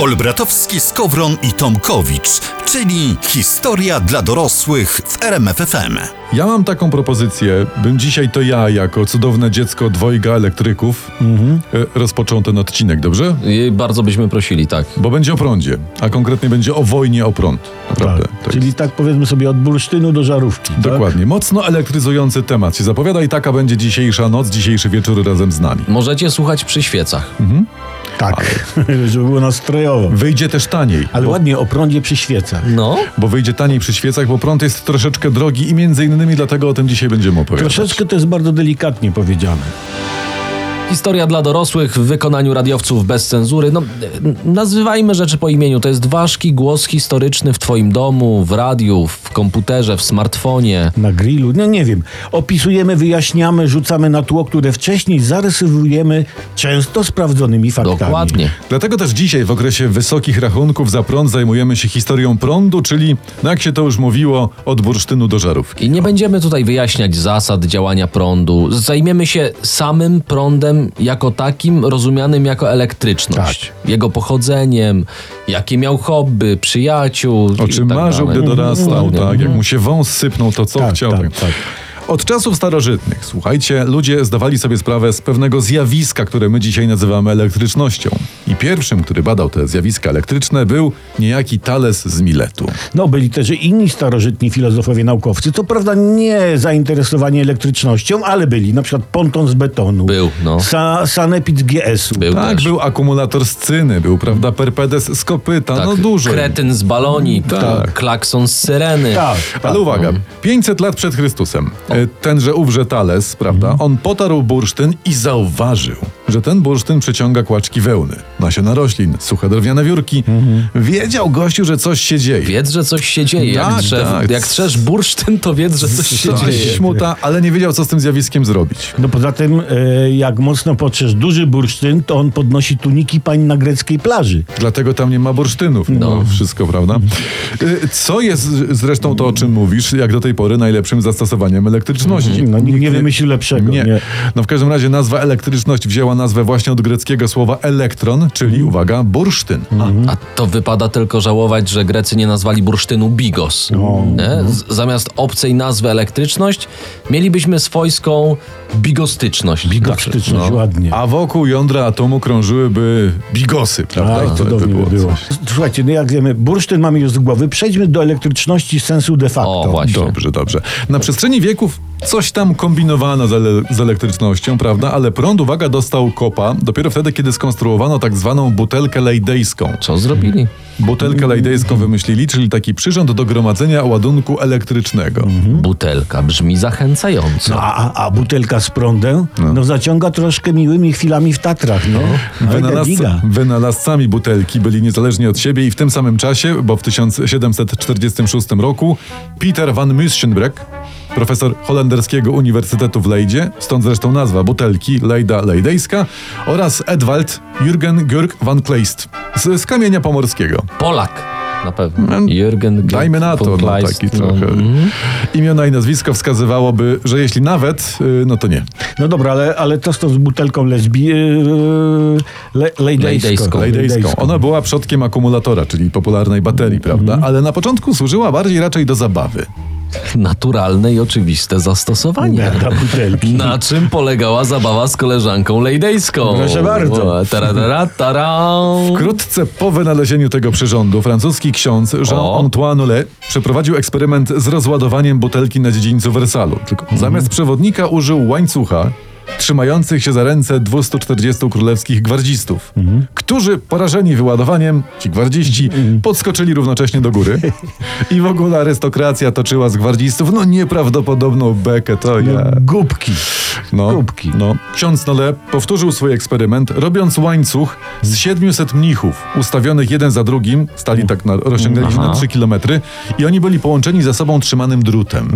Olbratowski, Skowron i Tomkowicz, czyli historia dla dorosłych w RMFFM. Ja mam taką propozycję, bym dzisiaj to ja, jako cudowne dziecko dwojga elektryków, e, rozpoczął ten odcinek, dobrze? I bardzo byśmy prosili, tak. Bo będzie o prądzie, a konkretnie będzie o wojnie o prąd. Naprawdę. Tak. Tak. Czyli tak powiedzmy sobie od bursztynu do żarówki. tak? Dokładnie. Mocno elektryzujący temat się zapowiada i taka będzie dzisiejsza noc, dzisiejszy wieczór razem z nami. Możecie słuchać przy świecach. Tak, żeby było nastrojowo. Wyjdzie też taniej. Ale bo, ładnie o prądzie przy świecach. No, bo wyjdzie taniej przy świecach, bo prąd jest troszeczkę drogi i między innymi dlatego o tym dzisiaj będziemy opowiadać. Troszeczkę to jest bardzo delikatnie powiedziane. Historia dla dorosłych w wykonaniu radiowców bez cenzury. No, nazywajmy rzeczy po imieniu. To jest ważki głos historyczny w twoim domu, w radiu, w komputerze, w smartfonie. Na grillu, no nie wiem. Opisujemy, wyjaśniamy, rzucamy na tło, które wcześniej zarysowujemy często sprawdzonymi faktami. Dokładnie. Dlatego też dzisiaj w okresie wysokich rachunków za prąd zajmujemy się historią prądu, czyli, no jak się to już mówiło, od bursztynu do żarówki. I nie będziemy tutaj wyjaśniać zasad działania prądu. Zajmiemy się samym prądem jako takim, rozumianym jako elektryczność. Jego pochodzeniem, jakie miał hobby, przyjaciół. O czym tak marzył, dalej. gdy dorastał, Dokładnie. tak, jak mu się wąs sypnął, to co Tak, chciał. tak, tak. tak. Od czasów starożytnych, słuchajcie, ludzie zdawali sobie sprawę z pewnego zjawiska, które my dzisiaj nazywamy elektrycznością. Pierwszym, który badał te zjawiska elektryczne, był niejaki Thales z Miletu. No, byli też inni starożytni filozofowie, naukowcy. Co prawda nie zainteresowani elektrycznością, ale byli. Na przykład ponton z betonu. Był, no. Sa sanepid GS-u. Był Tak, też. był akumulator z cyny, był, prawda, perpedes z kopyta, Tak, no dużo. Kretyn z baloni, Tak. klakson z syreny. Tak, tak. Ale uwaga, 500 lat przed Chrystusem, e, tenże ówże Thales, prawda, on potarł bursztyn i zauważył, że ten bursztyn przyciąga kłaczki wełny, nasiona roślin, suche drewniane wiórki. Wiedział gościu, że coś się dzieje. Wiedz, że coś się dzieje. Jak, Tak, drzew, tak. jak trzesz bursztyn, to wiedz, że coś się Coś dzieje. śmuta, ale nie wiedział, co z tym zjawiskiem zrobić. No poza tym, e, jak mocno potrzesz duży bursztyn, to on podnosi tuniki pań na greckiej plaży. Dlatego tam nie ma bursztynów. No, wszystko, prawda? Y, Co jest zresztą to, o czym mówisz, jak do tej pory najlepszym zastosowaniem elektryczności? No nikt nie wymyślił lepszego. Nie. Nie. No w każdym razie nazwa elektryczność wzięła nazwę właśnie od greckiego słowa elektron, czyli uwaga, bursztyn. A to wypada tylko żałować, że Grecy nie nazwali bursztynu bigos. Nie? Z- Zamiast obcej nazwy elektryczność, mielibyśmy swojską bigostyczność. Bigostyczność, No. ładnie. A wokół jądra atomu krążyłyby bigosy, prawda? Aj, To by było. coś. Słuchajcie, no jak wiemy, bursztyn mamy już z głowy. Przejdźmy do elektryczności sensu de facto. O, właśnie. Dobrze, dobrze. Na przestrzeni wieków coś tam kombinowano z, ele- z elektrycznością, prawda? Ale prąd, uwaga, dostał kopa dopiero wtedy, kiedy skonstruowano tak zwaną butelkę lejdejską. Co zrobili? Butelkę lejdejską wymyślili, czyli taki przyrząd do gromadzenia ładunku elektrycznego. Butelka brzmi zachęcająco. A, a, a butelka z prądem, no. zaciąga troszkę miłymi chwilami w Tatrach, no. no Wynalazca, giga. wynalazcami butelki byli niezależnie od siebie i w tym samym czasie, bo w 1746 roku Peter van Muschenbroek, profesor holenderskiego Uniwersytetu w Leydzie, stąd zresztą nazwa butelki Lejda Lejdejska, oraz Edwald Jürgen Georg van Kleist z, z kamienia pomorskiego. Polak. Na pewno. Jürgen No, Dajmy na to, no, taki no. trochę. Mhm. Imiona i nazwisko wskazywałoby, że jeśli nawet, y, no to nie. No dobra, ale, ale to z tą z butelką lesbi... Yy, le, lejdejską. Lejdejską. Lejdejską. Ona była przodkiem akumulatora, czyli popularnej baterii, prawda? Ale na początku służyła bardziej raczej do zabawy. Naturalne i oczywiste zastosowanie. Dla butelki. Na czym polegała zabawa z koleżanką lejdejską? Proszę bardzo. O, tara. Wkrótce po wynalezieniu tego przyrządu francuski ksiądz. Jean-Antoine Nollet przeprowadził eksperyment z rozładowaniem butelki na dziedzińcu Wersalu. Tylko zamiast przewodnika użył łańcucha trzymających się za ręce 240 królewskich gwardzistów, którzy porażeni wyładowaniem, ci gwardziści, podskoczyli równocześnie do góry i w ogóle arystokracja toczyła z gwardzistów no nieprawdopodobną bekę, to No, ja... Gubki. No, Kubki. no. Ksiądz Nole powtórzył swój eksperyment, robiąc łańcuch z 700 mnichów, ustawionych jeden za drugim, stali tak na, rozciągnęli na Aha. 3 kilometry i oni byli połączeni ze sobą trzymanym drutem.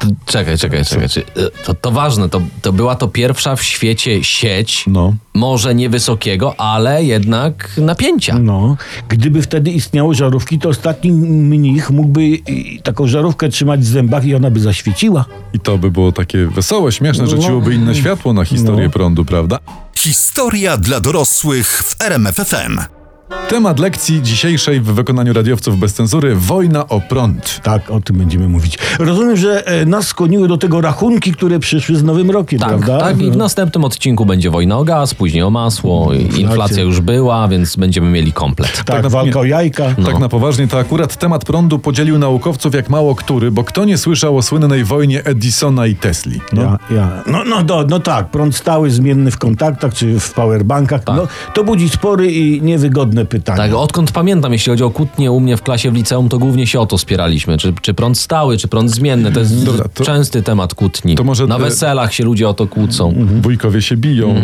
To- Czekaj, czekaj, czekaj. Y, to, to ważne, to, to była to pierwsza w świecie sieć, No. może niewysokiego, ale jednak napięcia. No, gdyby wtedy istniały żarówki, to ostatni mnich mógłby taką żarówkę trzymać w zębach i ona by zaświeciła. I to by było takie wesołe, śmieszne, No. rzuciłoby inne światło na historię No. prądu, prawda? Historia dla dorosłych w RMFFM. Temat lekcji dzisiejszej w wykonaniu radiowców bez cenzury wojna o prąd. Tak, o tym będziemy mówić. Rozumiem, że e, nas skłoniły do tego rachunki, które przyszły z Nowym Rokiem, Tak, prawda? tak. I w następnym odcinku będzie wojna o gaz, później o masło. i Inflacja już była, więc będziemy mieli komplet. Tak, Tak na- walka o jajka. No. Tak na poważnie, to akurat temat prądu podzielił naukowców jak mało który, bo kto nie słyszał o słynnej wojnie Edisona i Tesli? No. Ja, ja. No, no, no, no tak, prąd stały, zmienny w kontaktach czy w powerbankach. No, to budzi spory i niewygodne pytania. Tak, odkąd pamiętam, jeśli chodzi o kłótnie u mnie w klasie w liceum, to głównie się o to spieraliśmy. Czy, czy prąd stały, czy prąd zmienny. To jest Dobra, to- częsty temat kłótni. to może Na te- weselach się ludzie o to kłócą. Wujkowie się biją,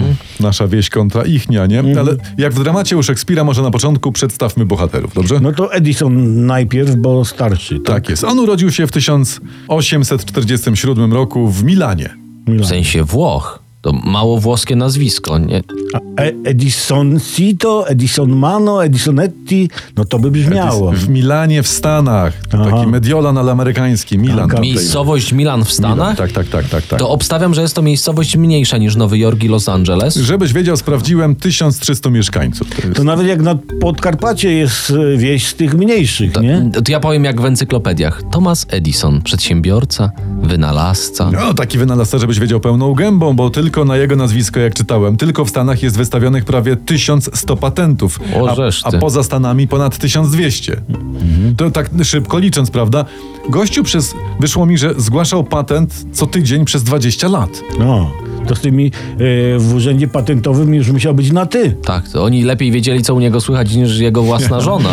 nasza wieś kontra ichnia, nie? Ale jak w dramacie u Szekspira, może na początku przedstawmy bohaterów, dobrze? No to Edison najpierw, bo starszy. Tak jest. On urodził się w 1847 roku w Milanie. W sensie Włoch. To mało włoskie nazwisko, nie? A e Edison Cito, Edison Mano, Edisonetti, no to by brzmiało. W Milanie w Stanach. To Aha. taki Mediolan, ale amerykański. Milan. Taka- Miejscowość Milan w Milan. Stanach? Tak, tak, tak, tak, tak. To obstawiam, że jest to miejscowość mniejsza niż Nowy Jork i Los Angeles. Żebyś wiedział, sprawdziłem 1300 mieszkańców. To jest... To nawet jak na Podkarpacie jest e, wieś z tych mniejszych, nie? To ja powiem jak w encyklopediach. Thomas Edison, przedsiębiorca, wynalazca. No, taki wynalazca, żebyś wiedział pełną gębą, bo tylko na jego nazwisko, jak czytałem, tylko w Stanach jest wystawionych prawie 1100 patentów, O, a, a poza Stanami ponad 1200. To tak szybko licząc, prawda? Gościu przez, wyszło mi, że zgłaszał patent co tydzień przez 20 lat. No, to z tymi e, w urzędzie patentowym już musiał być na ty. Tak, to oni lepiej wiedzieli, co u niego słychać, niż jego własna żona.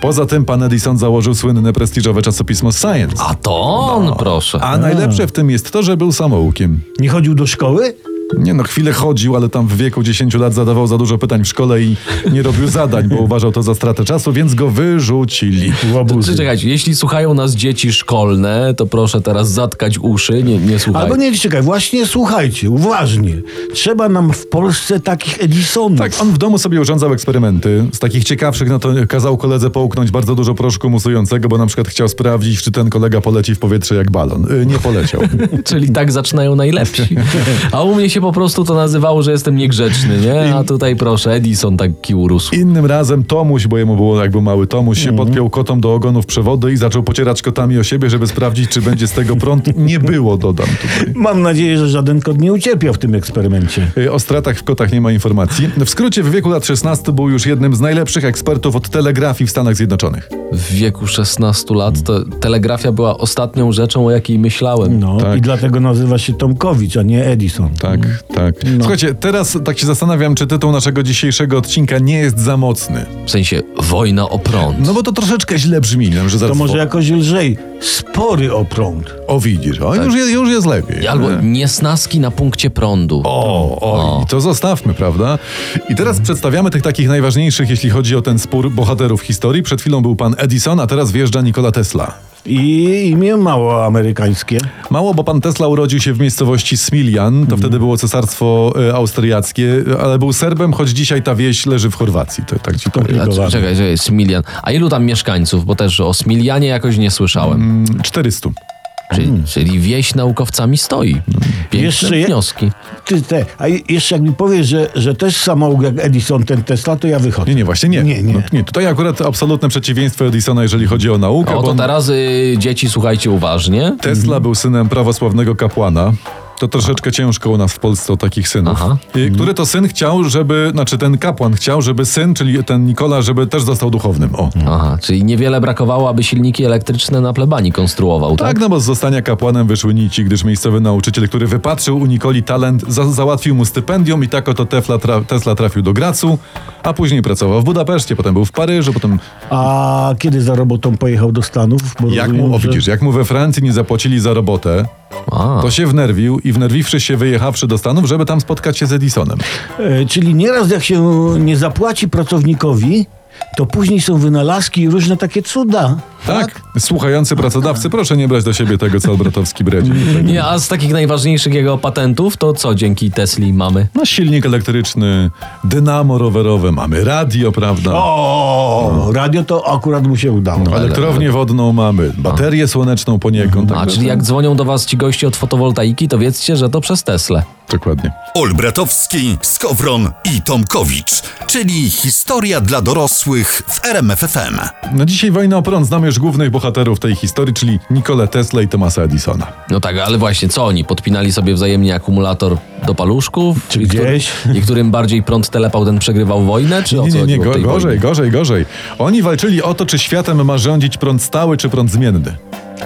Poza tym pan Edison założył słynne prestiżowe czasopismo Science. A to on, proszę. A najlepsze w tym jest to, że był samoukiem. Nie chodził do szkoły? Nie no, chwilę chodził, ale tam w wieku 10 lat zadawał za dużo pytań w szkole i nie robił zadań, bo uważał to za stratę czasu, więc go wyrzucili. Łobuzy. Czekajcie, jeśli słuchają nas dzieci szkolne, to proszę teraz zatkać uszy, nie, nie słuchaj. Albo nie, czekaj, właśnie słuchajcie, uważnie. Trzeba nam w Polsce takich Edisonów. Tak, on w domu sobie urządzał eksperymenty. Z takich ciekawszych, no to kazał koledze połknąć bardzo dużo proszku musującego, bo na przykład chciał sprawdzić, czy ten kolega poleci w powietrze jak balon. Y, Nie poleciał. Czyli tak zaczynają najlepsi. A u mnie się po prostu to nazywało, że jestem niegrzeczny, nie? A tutaj proszę, Edison taki urósł. Innym razem Tomuś, bo jemu było jakby mały Tomuś, się podpiął kotom do ogonów przewody i zaczął pocierać kotami o siebie, żeby sprawdzić, czy będzie z tego prąd. Nie było, dodam tutaj. Mam nadzieję, że żaden kot nie ucierpiał w tym eksperymencie. Y, O stratach w kotach nie ma informacji. W skrócie, w wieku lat 16 był już jednym z najlepszych ekspertów od telegrafii w Stanach Zjednoczonych. W wieku 16 lat to telegrafia była ostatnią rzeczą, o jakiej myślałem. No Tak. i dlatego nazywa się Tomkowicz, a nie Edison. Tak, tak. Słuchajcie, teraz tak się zastanawiam, czy tytuł naszego dzisiejszego odcinka nie jest za mocny. W sensie wojna o prąd. No bo to troszeczkę źle brzmi, no, że To zaraz... może jakoś lżej. Spory o prąd. O widzisz, o, już, jest, już jest lepiej. Albo Nie? niesnaski na punkcie prądu. O, o, O. i to zostawmy, prawda? I teraz przedstawiamy tych takich najważniejszych, jeśli chodzi o ten spór bohaterów historii. Przed chwilą był pan Edison, a teraz wjeżdża Nikola Tesla. I imię mało amerykańskie. Mało, bo pan Tesla urodził się w miejscowości Smiljan, to wtedy było cesarstwo e, austriackie, ale był Serbem, choć dzisiaj ta wieś leży w Chorwacji. To tak ci powiem. Czekaj, czekaj, Smilian. A ilu tam mieszkańców? Bo też o Smilianie jakoś nie słyszałem. Mm, 400. Czyli, czyli wieś naukowcami stoi. Piękne Jeszcze je- wnioski. Ty te, a jeszcze jak mi powiesz, że, że też samouk jak Edison, ten Tesla, to ja wychodzę. Nie, nie, właśnie nie. Nie, nie. No, nie. Tutaj akurat absolutne przeciwieństwo Edisona, jeżeli chodzi o naukę, O, to on, teraz y, dzieci słuchajcie uważnie. Tesla był synem prawosławnego kapłana. To troszeczkę ciężko u nas w Polsce o takich synów. Aha. Który to syn chciał, żeby, znaczy ten kapłan chciał, żeby syn, czyli ten Nikola, żeby też został duchownym. O. Aha, czyli niewiele brakowało, aby silniki elektryczne na plebanii konstruował, tak? Tak, no bo z zostania kapłanem wyszły nici, gdyż miejscowy nauczyciel, który wypatrzył u Nikoli talent, za załatwił mu stypendium i tak oto Tesla, tra Tesla trafił do Gracu, a później pracował w Budapeszcie, potem był w Paryżu, potem A kiedy za robotą pojechał do Stanów? Bo jak rozumiem, mu, o że- widzisz, jak mu we Francji nie zapłacili za robotę, A, to się wnerwił i wnerwiwszy się wyjechawszy do Stanów, żeby tam spotkać się z Edisonem. E, czyli nieraz jak się nie zapłaci pracownikowi, to później są wynalazki i różne takie cuda. Tak. Słuchający pracodawcy, proszę nie brać do siebie tego, co Albratowski bredzi. Nie, a z takich najważniejszych jego patentów, to co dzięki Tesli mamy? No, silnik elektryczny, dynamo rowerowe, mamy radio, prawda? O, radio to akurat mu się udało. No, elektrownię wodną mamy, baterię słoneczną poniekąd. A, także czyli jak dzwonią do was ci goście od fotowoltaiki, to wiedzcie, że to przez Teslę. Dokładnie. Olbratowski, Skowron i Tomkowicz, czyli historia dla dorosłych w RMFFM. No dzisiaj wojna o prąd. Znamy już głównych bohaterów tej historii, czyli Nikolę Tesla i Thomasa Edisona. No tak, ale właśnie co oni? Podpinali sobie wzajemnie akumulator do paluszków? Czy gdzieś? I którym bardziej prąd telepał, ten przegrywał wojnę? Czy Nie, nie, nie, w go, gorzej, wojnie? gorzej, gorzej. Oni walczyli o to, czy światem ma rządzić prąd stały, czy prąd zmienny.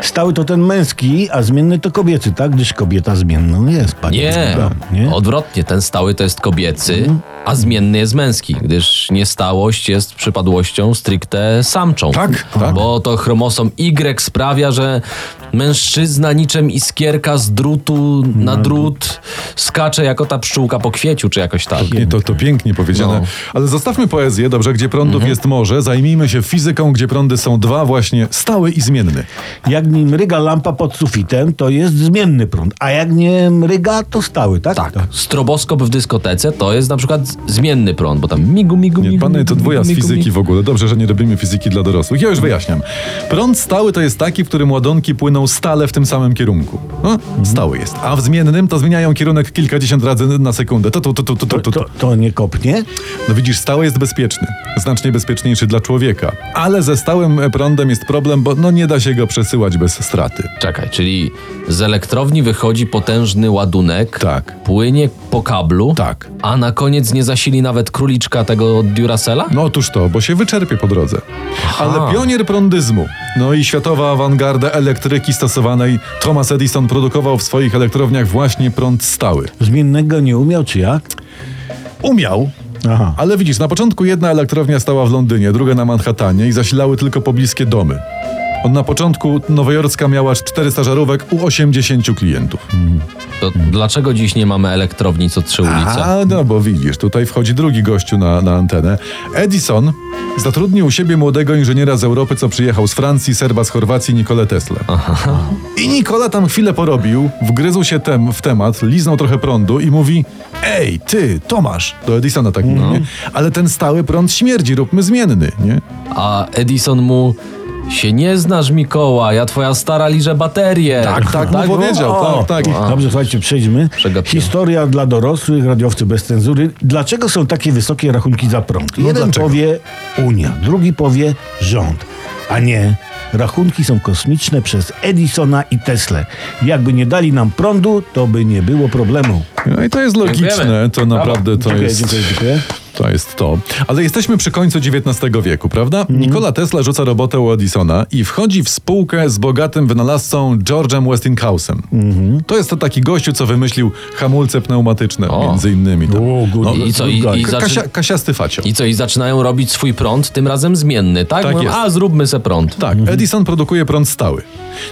Stały to ten męski, a zmienny to kobiecy, tak? Gdyż kobieta zmienną jest, panie. Nie, nie? odwrotnie, ten stały to jest kobiecy, Mhm. a zmienny jest męski, gdyż niestałość jest przypadłością stricte samczą. Tak, tak. Bo to chromosom Y sprawia, że mężczyzna niczym iskierka z drutu na drut skacze jako ta pszczółka po kwieciu, czy jakoś tak. Nie, to, to pięknie powiedziane. No. Ale zostawmy poezję, dobrze, gdzie prądów Mhm. jest morze. Zajmijmy się fizyką, gdzie prądy są dwa, właśnie stały i zmienny. Jak nie mryga lampa pod sufitem, to jest zmienny prąd, a jak nie mryga, to stały, tak? Tak. Stroboskop w dyskotece to jest na przykład zmienny prąd, bo tam migu, migu, Nie, migu. pany to dwuja z fizyki migu. w ogóle. Dobrze, że nie robimy fizyki dla dorosłych. Ja już wyjaśniam. Prąd stały to jest taki, w którym ładunki płyną stale w tym samym kierunku. No, stały jest. A w zmiennym to zmieniają kierunek kilkadziesiąt razy na sekundę. To, to, to, To, to, to. to, to nie kopnie? No widzisz, stały jest bezpieczny. Znacznie bezpieczniejszy dla człowieka. Ale ze stałym prądem jest problem, bo no nie da się go przesyłać bez straty. Czekaj, czyli z elektrowni wychodzi potężny ładunek, Tak. płynie po kablu, Tak. a na koniec nie zasili nawet króliczka tego od Duracella? No otóż to, bo się wyczerpie po drodze. Aha. Ale pionier prądyzmu, no i światowa awangarda elektryki stosowanej, Thomas Edison produkował w swoich elektrowniach właśnie prąd stały. Zmiennego nie umiał, czy jak? Umiał, Aha. ale widzisz, na początku jedna elektrownia stała w Londynie, druga na Manhattanie i zasilały tylko pobliskie domy. Na początku nowojorska miała 400 żarówek u 80 klientów. To dlaczego dziś nie mamy elektrowni co trzy ulice? A, no bo widzisz, tutaj wchodzi drugi gościu na, na antenę. Edison zatrudnił u siebie młodego inżyniera z Europy, co przyjechał z Francji, Serba z Chorwacji, Nikolę Tesla. I Nikola tam chwilę porobił, wgryzł się tem, w temat, liznął trochę prądu i mówi Ej, ty, Tomasz, do Edisona tak mówi, nie? ale ten stały prąd śmierdzi, róbmy zmienny, nie? A Edison mu się nie znasz, Mikołaj, ja twoja stara liże baterię. Tak, tak, mu było? powiedział, O, tak, tak. Dobrze, słuchajcie, przejdźmy. Przegapiłem. Historia dla dorosłych, radiowcy bez cenzury. Dlaczego są takie wysokie rachunki za prąd? No Jeden dlaczego? powie Unia, drugi powie rząd, a nie. Rachunki są kosmiczne przez Edisona i Tesla. Jakby nie dali nam prądu, to by nie było problemu. No i to jest logiczne, to naprawdę to dziękuję, jest... dziękuję, dziękuję. To jest to. Ale jesteśmy przy końcu XIX wieku, prawda? Mhm. Nikola Tesla rzuca robotę u Edisona i wchodzi w spółkę z bogatym wynalazcą George'em Westinghouse'em. Mhm. To jest to taki gościu, co wymyślił hamulce pneumatyczne, O. między innymi. Tam. O, good- No, I co, i, i. Kasia, kasiasty facio. I co, i zaczynają robić swój prąd, tym razem zmienny, tak? Tak Mówią, jest. A, zróbmy se prąd. Tak, Edison produkuje prąd stały.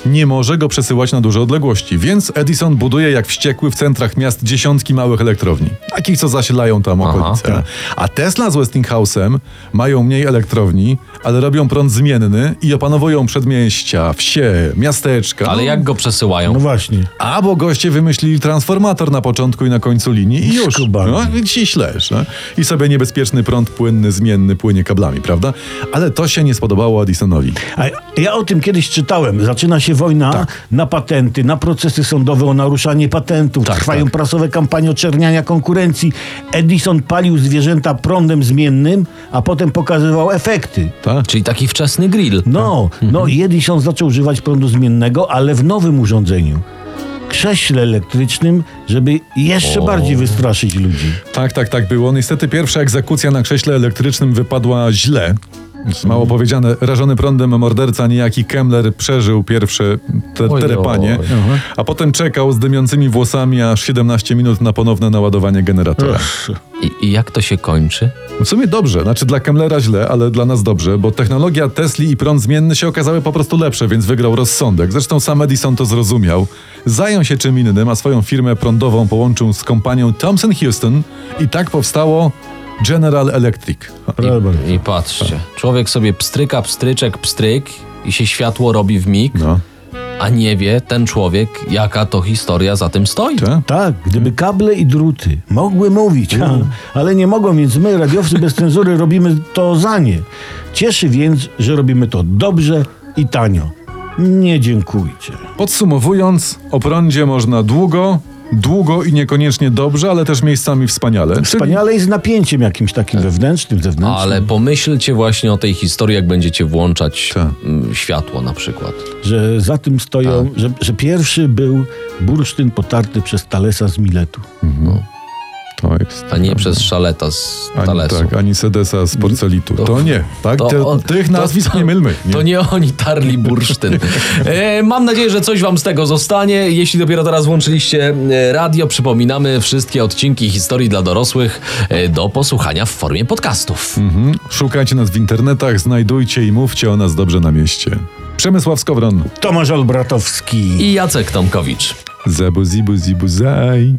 Nie może go przesyłać na duże odległości, więc Edison buduje jak wściekły w centrach miast dziesiątki małych elektrowni. Takich, co zasilają tam Aha, okolice. tak. A Tesla z Westinghouse'em mają mniej elektrowni, ale robią prąd zmienny i opanowują przedmieścia, wsie, miasteczka. Ale no, jak go przesyłają? No właśnie. A, bo goście wymyślili transformator na początku i na końcu linii i już. Skubany. No, i ci ślesz. No? I sobie niebezpieczny prąd płynny, zmienny płynie kablami, prawda? Ale to się nie spodobało Edisonowi. A ja o tym kiedyś czytałem. Zaczyna się wojna Tak. na patenty, na procesy sądowe o naruszanie patentów. Tak, Trwają tak. prasowe kampanie oczerniania konkurencji. Edison palił zwierzęta prądem zmiennym, a potem pokazywał efekty. Tak? Czyli taki wczesny grill. No, Mhm. no i Edison zaczął używać prądu zmiennego, ale w nowym urządzeniu. Krześle elektrycznym, żeby jeszcze O. bardziej wystraszyć ludzi. Tak, tak, tak było. Niestety pierwsza egzekucja na krześle elektrycznym wypadła źle. Mało powiedziane, rażony prądem morderca niejaki Kemmler przeżył pierwsze te, terepanie, oj. a potem czekał z dymiącymi włosami aż 17 minut na ponowne naładowanie generatora. I, I jak to się kończy? W sumie dobrze, znaczy dla Kemmlera źle, ale dla nas dobrze, bo technologia Tesli i prąd zmienny się okazały po prostu lepsze, więc wygrał rozsądek. Zresztą sam Edison to zrozumiał. Zajął się czym innym, a swoją firmę prądową połączył z kompanią Thomson Houston i tak powstało General Electric. Prawda. I patrzcie, człowiek sobie pstryka, pstryczek, pstryk i się światło robi w mig, No, a nie wie ten człowiek, jaka to historia za tym stoi. tak? Tak, gdyby kable i druty mogły mówić, ha, ale nie mogą, więc my, radiowcy bez cenzury, robimy to za nie. Cieszy więc, że robimy to dobrze i tanio. Nie dziękujcie. Podsumowując, o prądzie można długo, długo i niekoniecznie dobrze, ale też miejscami wspaniale. Czyli- Wspaniale i z napięciem jakimś takim wewnętrznym, zewnętrznym. Ale pomyślcie właśnie o tej historii, jak będziecie włączać Tak. mm, światło na przykład. Że za tym stoją, że, że pierwszy był bursztyn potarty przez Talesa z Miletu. To jest. A nie przez szaleta z Ani, Talesu. tak, ani Sedesa z porcelitu. To, nie. Tak? To Te, on- tych to- nazwisk to- nie mylmy. Nie. To nie oni tarli bursztyn. E, mam nadzieję, że coś wam z tego zostanie. Jeśli dopiero teraz włączyliście e, radio, przypominamy wszystkie odcinki historii dla dorosłych e, do posłuchania w formie podcastów. Mhm. Szukajcie nas w internetach, znajdujcie i mówcie o nas dobrze na mieście. Przemysław Skowron. Tomasz Olbratowski. I Jacek Tomkowicz. Zabu zibu zibu zaj.